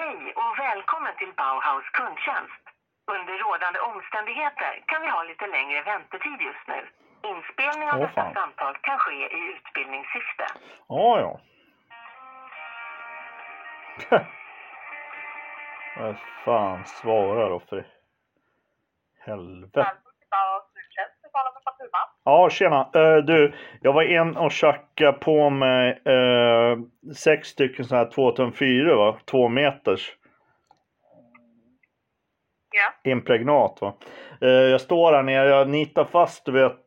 Hej och välkommen till Bauhaus kundtjänst. Under rådande omständigheter kan vi ha lite längre väntetid just nu. Inspelning av Åh, detta fan. samtal kan ske i utbildningssyfte. Ja, ja. Vad fan svarar då för helvete. Ja, tjena. Eh, du, jag var in och tjackade på mig eh, sex stycken så här 2 tum 4 va? Två meters Ja. impregnat va. Eh, jag står här nere, jag nitar fast du vet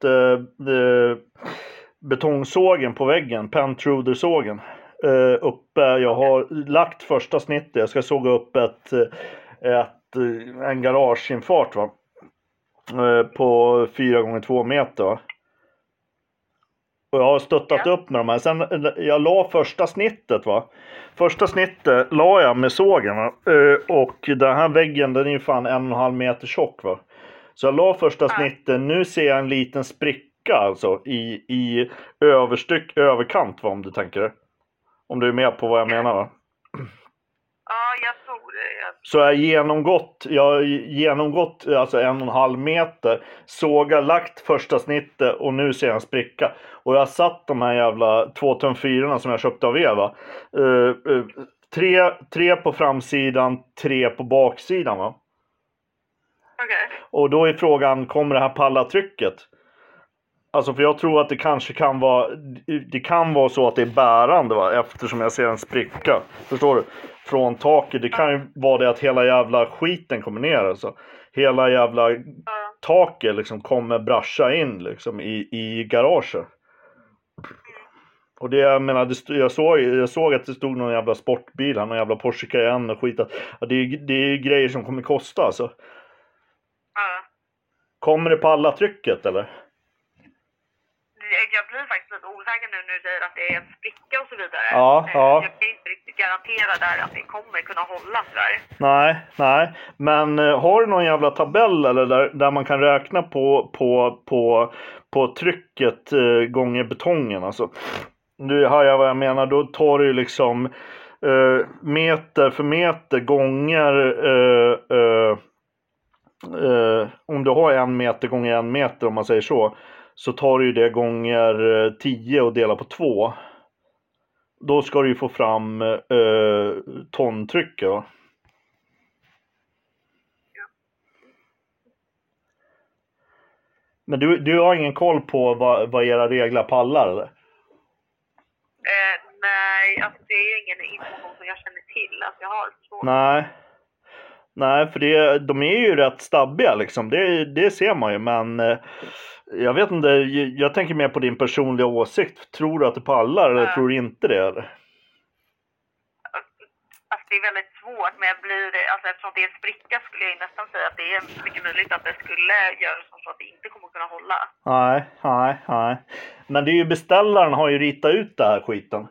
betongsågen på väggen, pentrudersågen. Uppe, jag har lagt första snittet, jag ska såga upp ett, ett, en garageinfart va. På 4 gånger 2 meter. Och jag har stöttat Ja. upp med de här. Sen, jag la första snittet va. Första snittet la jag med sågen va? Eh, och den här väggen den är ju fan en och en halv meter tjock va. Så jag la första Ja. snittet, nu ser jag en liten spricka alltså i, i överstyck, överkant va om du tänker det. Om du är med på vad jag menar va. Ja, jag tror det. Jag... Så jag genomgått, jag genomgått alltså en och en halv meter, sågat, lagt första snittet och nu ser jag en spricka. Och jag har satt de här jävla 2 tum 4 som jag köpte av Eva. Eh, eh, tre, tre på framsidan, tre på baksidan va. Okej. Och då är frågan, kommer det här palla trycket? Alltså för jag tror att det kanske kan vara, det kan vara så att det är bärande va, eftersom jag ser en spricka. Förstår du? Från taket. Det kan ju vara det att hela jävla skiten kommer ner alltså. Hela jävla taket liksom kommer brascha in liksom i, i garaget. Och det jag menar, det stod, jag, såg, jag såg att det stod någon jävla sportbil här, någon jävla Porsche Cayenne och skit. Ja, det, är, det är grejer som kommer kosta alltså. Kommer det på alla trycket eller? Jag- Jag blir faktiskt lite osäker nu när du säger att det är en spricka och så vidare. Ja, Eh, ja. Jag kan inte riktigt garantera där att det kommer kunna hålla sådär. Nej, nej. Men eh, har du någon jävla tabell eller där, där man kan räkna på, på, på, på trycket eh, gånger betongen alltså. Du har jag vad jag menar, då tar du liksom eh, meter för meter gånger eh, eh, om du har en meter gånger en meter om man säger så. Så tar du ju det gånger eh, 10 och delar på 2. Då ska du ju få fram eh, tontrycket va. Men du, du har ingen koll på vad, vad era regler pallar eller? Eh, nej, alltså det är ingen information som jag känner till att jag har. Så. Nej. Nej, för det, de är ju rätt stabbiga liksom. Det, det ser man ju. Men eh, jag vet inte, jag, tänker mer på din personliga åsikt. Tror du att det pallar eller Ja. tror du inte det? Eller? Alltså det är väldigt svårt, men jag blir, alltså eftersom det är en spricka skulle jag nästan säga att det är mycket möjligt att det skulle göra så att det inte kommer kunna hålla. Nej, nej, nej. Men det är ju beställaren har ju ritat ut det här skiten.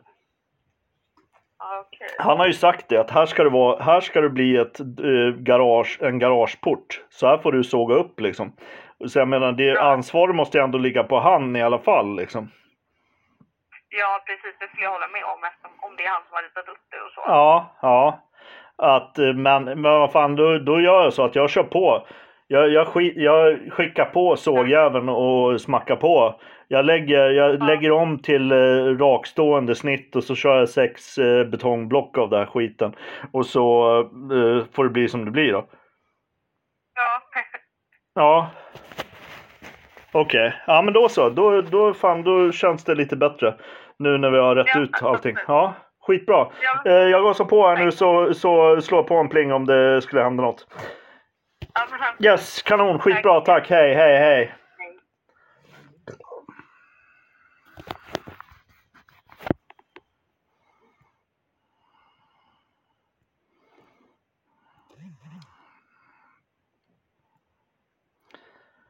Okej. Han har ju sagt det att här ska det, vara, här ska det bli ett eh, garage, en garageport. Så här får du såga upp liksom. Så jag menar, det, Ja. ansvaret måste ju ändå ligga på han i alla fall liksom. Ja, precis. Det skulle jag hålla med om eftersom om det är han som har ritat upp det och så. Ja, ja. Att, eh, men, men vad fan, då, då gör jag så att jag kör på. Jag, jag, sk, jag skickar på sågjäveln och smackar på. Jag lägger, jag Ja. lägger om till eh, rakstående snitt och så kör jag sex eh, betongblock av den här skiten. Och så eh, får det bli som det blir då. Ja. Okej, ja men då så. Då, då, fan, då känns det lite bättre. Nu när vi har rätt Ja, ut allting. Ja, skitbra. Ja. Eh, jag gasar på här nu så, så slår på en pling om det skulle hända något. Yes, kanon, skitbra, tack, hej, hej, hej.